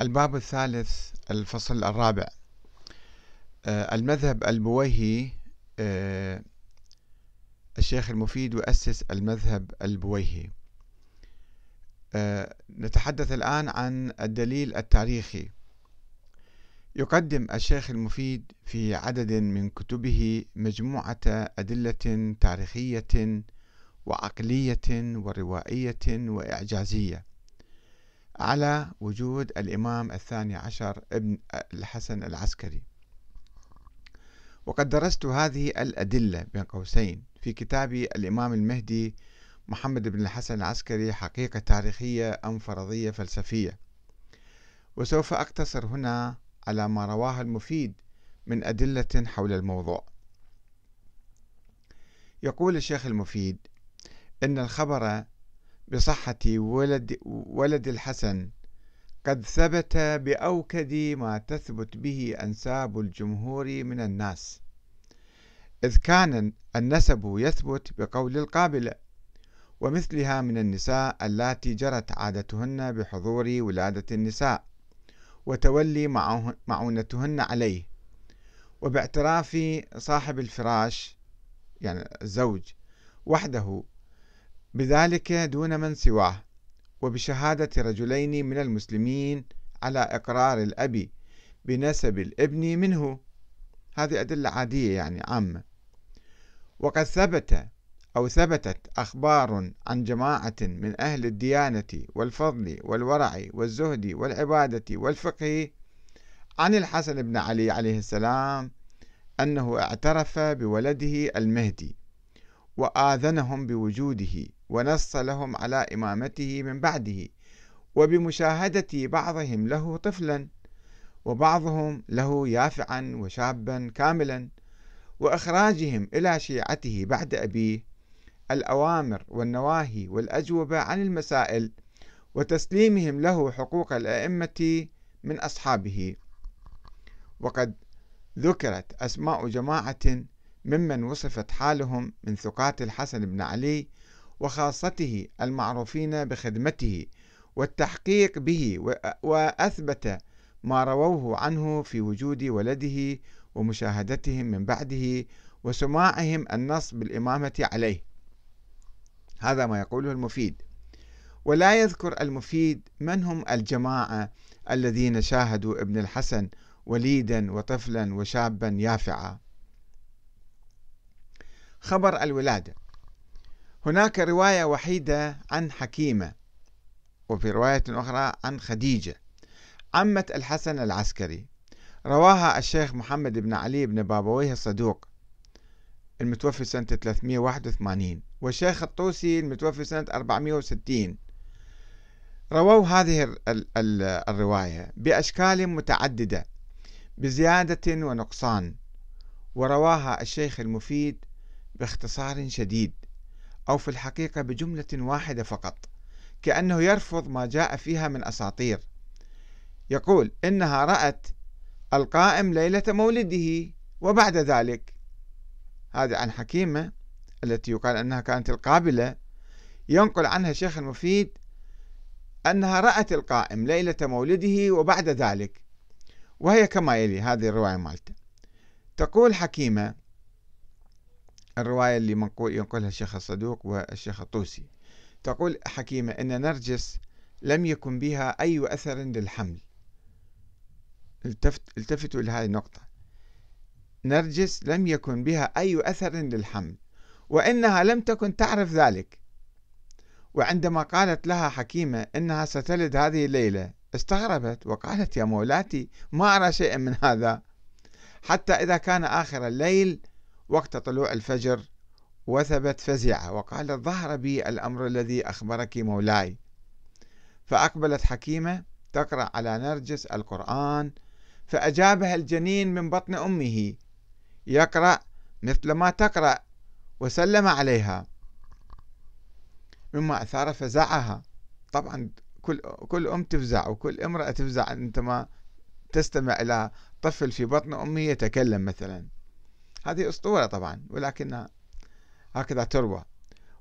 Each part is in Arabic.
الباب الثالث الفصل الرابع. آه، المذهب البويهي آه، الشيخ المفيد يؤسس المذهب البويهي. آه، نتحدث الآن عن الدليل التاريخي. يقدم الشيخ المفيد في عدد من كتبه مجموعة أدلة تاريخية وعقلية وروائية وإعجازية. على وجود الإمام الثاني عشر ابن الحسن العسكري. وقد درست هذه الأدلة بين قوسين في كتابي الإمام المهدي محمد بن الحسن العسكري حقيقة تاريخية أم فرضية فلسفية. وسوف أقتصر هنا على ما رواه المفيد من أدلة حول الموضوع. يقول الشيخ المفيد إن الخبر بصحة ولد, ولد الحسن. قد ثبت بأوكد ما تثبت به أنساب الجمهور من الناس. إذ كان النسب يثبت بقول القابلة ومثلها من النساء اللاتي جرت عادتهن بحضور ولادة النساء وتولي معونتهن عليه. وباعتراف صاحب الفراش يعني الزوج وحده بذلك دون من سواه وبشهادة رجلين من المسلمين على إقرار الأب بنسب الابن منه. هذه أدلة عادية يعني عامة. وقد ثبت أو ثبتت أخبار عن جماعة من أهل الديانة والفضل والورع والزهد والعبادة والفقه عن الحسن بن علي عليه السلام أنه اعترف بولده المهدي. وآذنهم بوجوده ونص لهم على إمامته من بعده وبمشاهدة بعضهم له طفلا وبعضهم له يافعا وشابا كاملا وإخراجهم إلى شيعته بعد أبيه. الأوامر والنواهي والأجوبة عن المسائل وتسليمهم له حقوق الأئمة من أصحابه. وقد ذكرت أسماء جماعة ممن وصفت حالهم من ثقات الحسن بن علي وخاصته المعروفين بخدمته والتحقيق به وأثبت ما رووه عنه في وجود ولده ومشاهدتهم من بعده وسماعهم النص بالإمامة عليه. هذا ما يقوله المفيد. ولا يذكر المفيد من هم الجماعة الذين شاهدوا ابن الحسن وليدا وطفلا وشابا يافعا. خبر الولادة. هناك رواية وحيدة عن حكيمة وفي رواية أخرى عن خديجة عمة الحسن العسكري. رواها الشيخ محمد بن علي بن بابويه الصدوق المتوفي سنة 381 والشيخ الطوسي المتوفي سنة 460 رووا هذه الرواية بأشكال متعددة بزيادة ونقصان ورواها الشيخ المفيد باختصار شديد أو في الحقيقة بجملة واحدة فقط كأنه يرفض ما جاء فيها من أساطير. يقول إنها رأت القائم ليلة مولده وبعد ذلك. هذا عن حكيمة التي يقال أنها كانت القابلة. ينقل عنها الشيخ المفيد أنها رأت القائم ليلة مولده وبعد ذلك. وهي كما يلي هذه الرواية مالته تقول حكيمة الرواية اللي منقول ينقلها الشيخ الصدوق والشيخ الطوسي. تقول حكيمة أن نرجس لم يكن بها أي أثر للحمل. التفت التفتوا إلى هذه النقطة. نرجس لم يكن بها أي أثر للحمل وإنها لم تكن تعرف ذلك. وعندما قالت لها حكيمة إنها ستلد هذه الليلة استغربت وقالت يا مولاتي ما أرى شيئا من هذا. حتى إذا كان آخر الليل وقت طلوع الفجر وثبت فزعة وقالت ظهر بي الأمر الذي أخبرك مولاي. فأقبلت حكيمة تقرأ على نرجس القرآن فأجابها الجنين من بطن أمه يقرأ مثل ما تقرأ وسلم عليها. مما أثار فزعها طبعا كل كل أم تفزع وكل امرأة تفزع عندما تستمع إلى طفل في بطن أمه يتكلم مثلا. هذه أسطورة طبعا ولكنها هكذا تروى.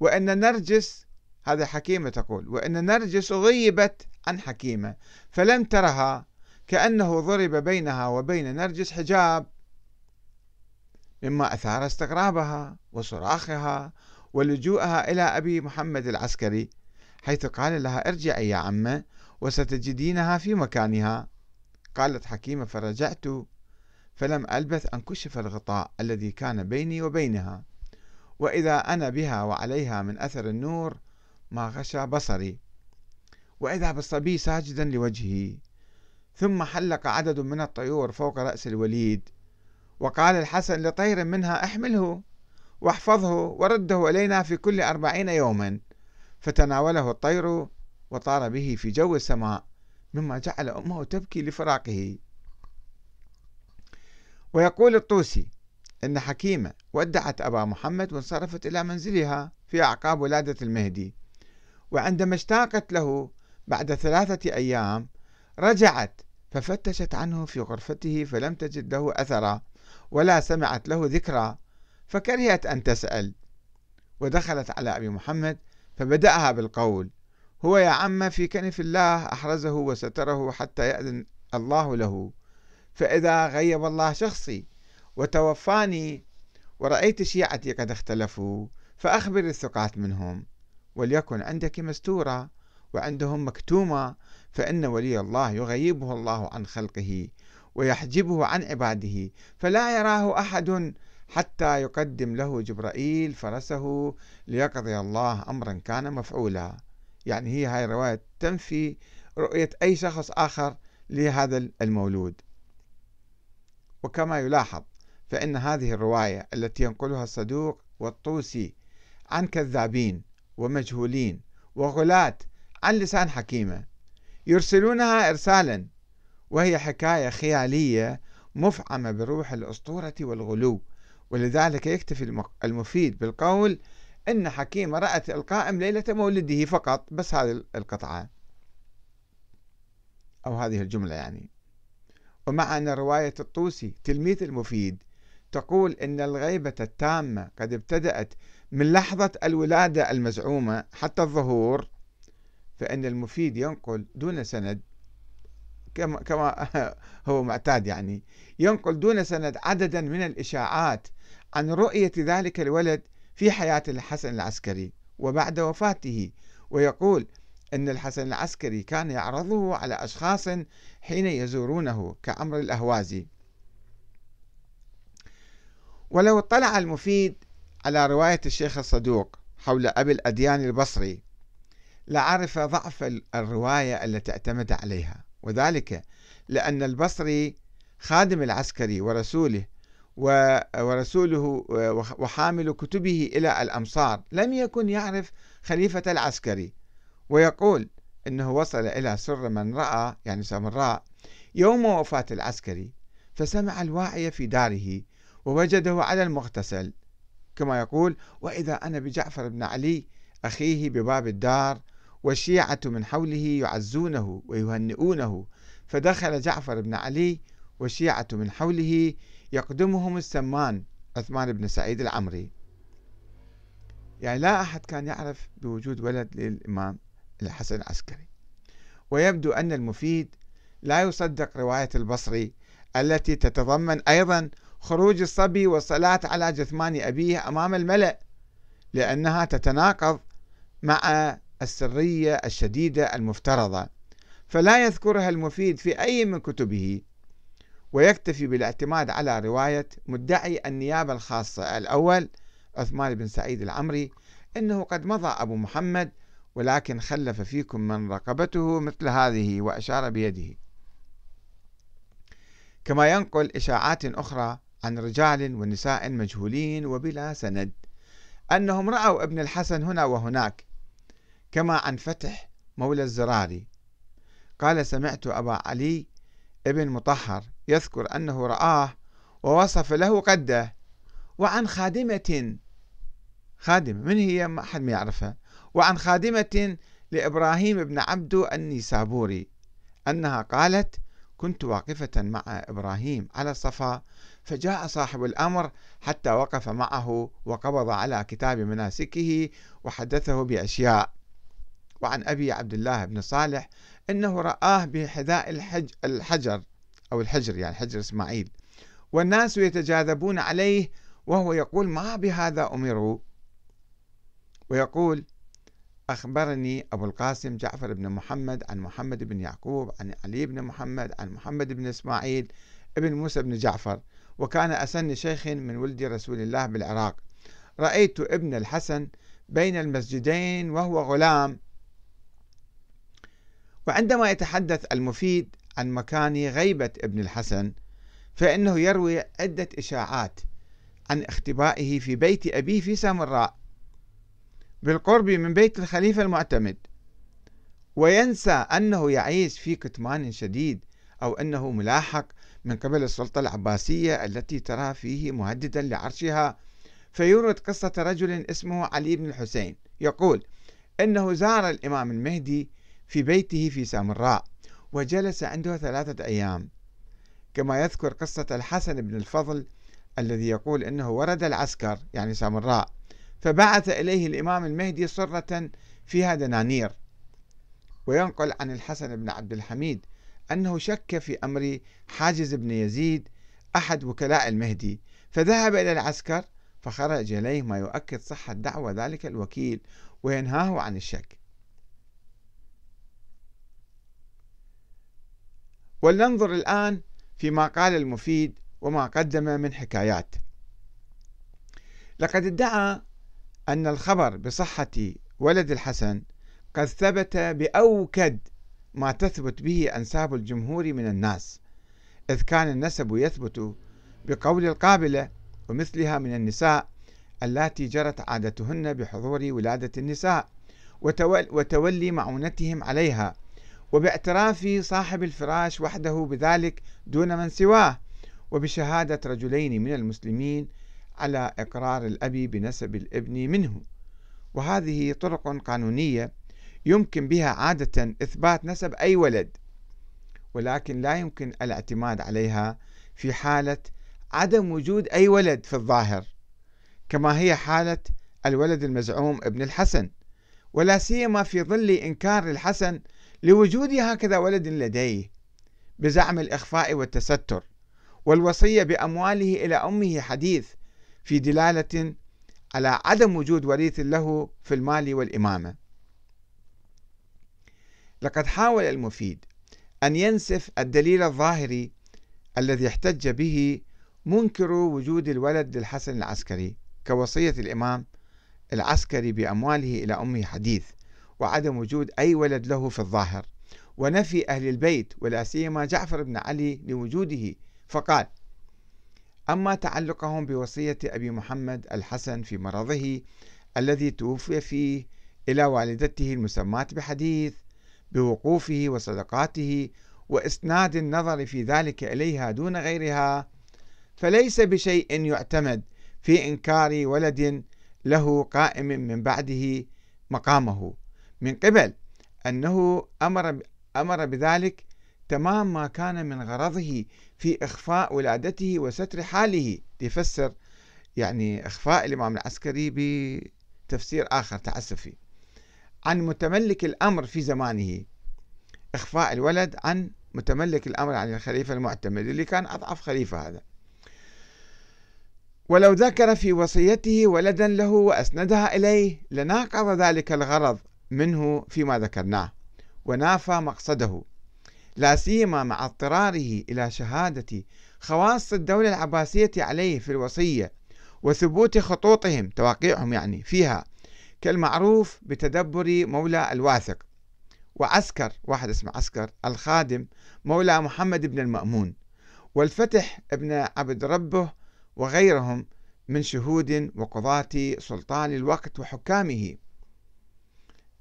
وأن نرجس هذا حكيمة تقول وإن نرجس غيبت عن حكيمة فلم ترها كأنه ضرب بينها وبين نرجس حجاب مما أثار استغرابها وصراخها ولجوءها إلى أبي محمد العسكري حيث قال لها ارجعي يا عمة وستجدينها في مكانها. قالت حكيمة فرجعت فلم ألبث أن كشف الغطاء الذي كان بيني وبينها. وإذا أنا بها وعليها من أثر النور ما غشى بصري. وإذا بالصبي ساجدا لوجهه. ثم حلق عدد من الطيور فوق رأس الوليد. وقال الحسن لطير منها أحمله واحفظه ورده إلينا في كل أربعين يوما. فتناوله الطير وطار به في جو السماء مما جعل أمه تبكي لفراقه. ويقول الطوسي إن حكيمة ودعت أبا محمد وانصرفت إلى منزلها في أعقاب ولادة المهدي. وعندما اشتاقت له بعد ثلاثة أيام رجعت ففتشت عنه في غرفته فلم تجد له أثرا ولا سمعت له ذكرى فكرهت أن تسأل. ودخلت على أبي محمد فبدأها بالقول هو يا عم في كنف الله أحرزه وستره حتى يأذن الله له. فإذا غيب الله شخصي وتوفاني ورأيت شيعتي قد اختلفوا فأخبر الثقات منهم وليكن عندك مستورة وعندهم مكتومة فإن ولي الله يغيبه الله عن خلقه ويحجبه عن عباده فلا يراه أحد حتى يقدم له جبرائيل فرسه ليقضي الله أمرا كان مفعولا. يعني هي هاي الرواية تنفي رؤية أي شخص آخر لهذا المولود. وكما يلاحظ فإن هذه الرواية التي ينقلها الصدوق والطوسي عن كذابين ومجهولين وغلاة عن لسان حكيمة يرسلونها إرسالا وهي حكاية خيالية مفعمة بروح الأسطورة والغلو. ولذلك يكتفي المفيد بالقول أن حكيمة رأت القائم ليلة مولده فقط بس هذه القطعة. أو هذه الجملة يعني. ومع أن رواية الطوسي تلميذ المفيد تقول إن الغيبة التامة قد ابتدأت من لحظة الولادة المزعومة حتى الظهور فإن المفيد ينقل دون سند كما كما هو معتاد يعني ينقل دون سند عددا من الإشاعات عن رؤية ذلك الولد في حياة الحسن العسكري وبعد وفاته ويقول أن الحسن العسكري كان يعرضه على أشخاص حين يزورونه كعمر الأهوازي. ولو اطلع المفيد على رواية الشيخ الصدوق حول أبي الأديان البصري لعرف ضعف الرواية التي اعتمد عليها وذلك لأن البصري خادم العسكري ورسوله ورسوله وحامل كتبه إلى الأمصار لم يكن يعرف خليفة العسكري. ويقول إنه وصل إلى سر من رأى يعني سامراء يوم وفاة العسكري فسمع الواعي في داره ووجده على المغتسل. كما يقول وإذا أنا بجعفر بن علي أخيه بباب الدار والشيعة من حوله يعزونه ويهنئونه فدخل جعفر بن علي والشيعة من حوله يقدمهم السمان عثمان بن سعيد العمري. يعني لا أحد كان يعرف بوجود ولد للإمام. الحسن العسكري. ويبدو أن المفيد لا يصدق رواية البصري التي تتضمن أيضا خروج الصبي والصلاة على جثمان أبيه أمام الملأ لأنها تتناقض مع السرية الشديدة المفترضة فلا يذكرها المفيد في أي من كتبه. ويكتفي بالاعتماد على رواية مدعي النيابة الخاصة الأول عثمان بن سعيد العمري إنه قد مضى أبو محمد ولكن خلف فيكم من رقبته مثل هذه وأشار بيده. كما ينقل إشاعات أخرى عن رجال ونساء مجهولين وبلا سند أنهم رأوا ابن الحسن هنا وهناك كما عن فتح مولى الزراري. قال سمعت أبا علي ابن مطهر يذكر أنه رآه ووصف له قده وعن خادمة خادمة من هي؟ ما حد ما يعرفها. وعن خادمة لإبراهيم بن عبدو النيسابوري أنها قالت كنت واقفة مع إبراهيم على الصفا فجاء صاحب الأمر حتى وقف معه وقبض على كتاب مناسكه وحدثه بأشياء. وعن أبي عبد الله بن صالح أنه رآه بحذاء الحج الحجر أو الحجر يعني حجر إسماعيل. والناس يتجاذبون عليه وهو يقول ما بهذا أمروا؟ ويقول أخبرني أبو القاسم جعفر بن محمد عن محمد بن يعقوب عن علي بن محمد عن محمد بن إسماعيل ابن موسى بن جعفر وكان أسن شيخ من ولد رسول الله بالعراق. رأيت ابن الحسن بين المسجدين وهو غلام. وعندما يتحدث المفيد عن مكان غيبة ابن الحسن فإنه يروي عدة إشاعات عن اختبائه في بيت أبيه في سامراء. بالقرب من بيت الخليفة المعتمد. وينسى أنه يعيش في كتمان شديد أو أنه ملاحق من قبل السلطة العباسية التي ترى فيه مهددا لعرشها. فيورد قصة رجل اسمه علي بن الحسين. يقول أنه زار الإمام المهدي في بيته في سامراء وجلس عنده ثلاثة أيام. كما يذكر قصة الحسن بن الفضل الذي يقول أنه ورد العسكر يعني سامراء فبعث إليه الإمام المهدي صرة فيها دنانير وينقل عن الحسن بن عبد الحميد أنه شك في أمر حاجز بن يزيد أحد وكلاء المهدي فذهب إلى العسكر فخرج إليه ما يؤكد صحة دعوة ذلك الوكيل وينهاه عن الشك. ولننظر الآن فيما قال المفيد وما قدم من حكايات. لقد ادعى أن الخبر بصحة ولد الحسن قد ثبت بأوكد ما تثبت به أنساب الجمهور من الناس إذ كان النسب يثبت بقول القابلة ومثلها من النساء اللاتي جرت عادتهن بحضور ولادة النساء وتولي معونتهم عليها وباعتراف صاحب الفراش وحده بذلك دون من سواه وبشهادة رجلين من المسلمين على إقرار الأب بنسب الابن منه. وهذه طرق قانونية يمكن بها عادة إثبات نسب أي ولد ولكن لا يمكن الاعتماد عليها في حالة عدم وجود أي ولد في الظاهر كما هي حالة الولد المزعوم ابن الحسن. ولا سيما في ظل إنكار الحسن لوجود هكذا ولد لديه بزعم الإخفاء والتستر والوصية بأمواله إلى أمه حديث في دلالة على عدم وجود وريث له في المال والإمامة. لقد حاول المفيد أن ينسف الدليل الظاهري الذي احتج به منكر وجود الولد للحسن العسكري كوصية الإمام العسكري بأمواله إلى أمه حديث وعدم وجود أي ولد له في الظاهر. ونفي أهل البيت ولا سيما جعفر بن علي لوجوده فقال أما تعلقهم بوصية أبي محمد الحسن في مرضه الذي توفي فيه إلى والدته المسماة بحديث بوقوفه وصدقاته وإسناد النظر في ذلك إليها دون غيرها فليس بشيء يعتمد في إنكار ولد له قائم من بعده مقامه من قبل أنه أمر أمر بذلك تمام ما كان من غرضه في إخفاء ولادته وستر حاله يفسر يعني إخفاء الإمام العسكري بتفسير آخر تعسفي. عن متملك الأمر في زمانه إخفاء الولد عن متملك الأمر عن الخليفة المعتمد اللي كان أضعف خليفة هذا. ولو ذكر في وصيته ولدا له وأسندها إليه لناقض ذلك الغرض منه فيما ذكرناه ونافى مقصده. لا سيما مع اضطراره إلى شهادة خواص الدولة العباسية عليه في الوصية وثبوت خطوطهم تواقيعهم يعني فيها كالمعروف بتدبر مولى الواثق وعسكر واحد اسمه عسكر الخادم مولى محمد بن المأمون والفتح ابن عبد ربه وغيرهم من شهود وقضاة سلطان الوقت وحكامه.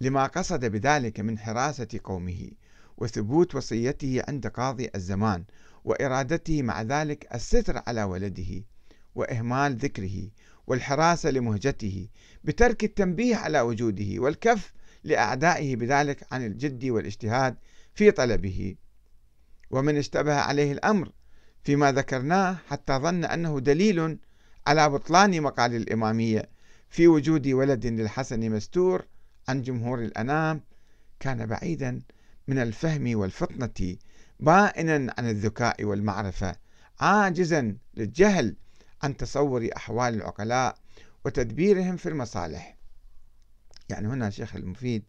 لما قصد بذلك من حراسة قومه وثبوت وصيته عند قاضي الزمان وإرادته مع ذلك الستر على ولده وإهمال ذكره والحراسة لمهجته بترك التنبيه على وجوده والكف لأعدائه بذلك عن الجد والاجتهاد في طلبه. ومن اشتبه عليه الأمر فيما ذكرناه حتى ظن أنه دليل على بطلان مقال الإمامية في وجود ولد للحسن مستور عن جمهور الأنام كان بعيدا من الفهم والفطنة بائنا عن الذكاء والمعرفة عاجزا للجهل عن تصور أحوال العقلاء وتدبيرهم في المصالح. يعني هنا الشيخ المفيد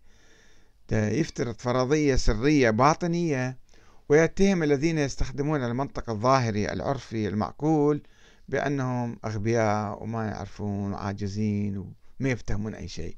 يفترض فرضية سرية باطنية ويتهم الذين يستخدمون المنطق الظاهري العرفي المعقول بأنهم أغبياء وما يعرفون وعاجزين وما يفتهمون أي شيء.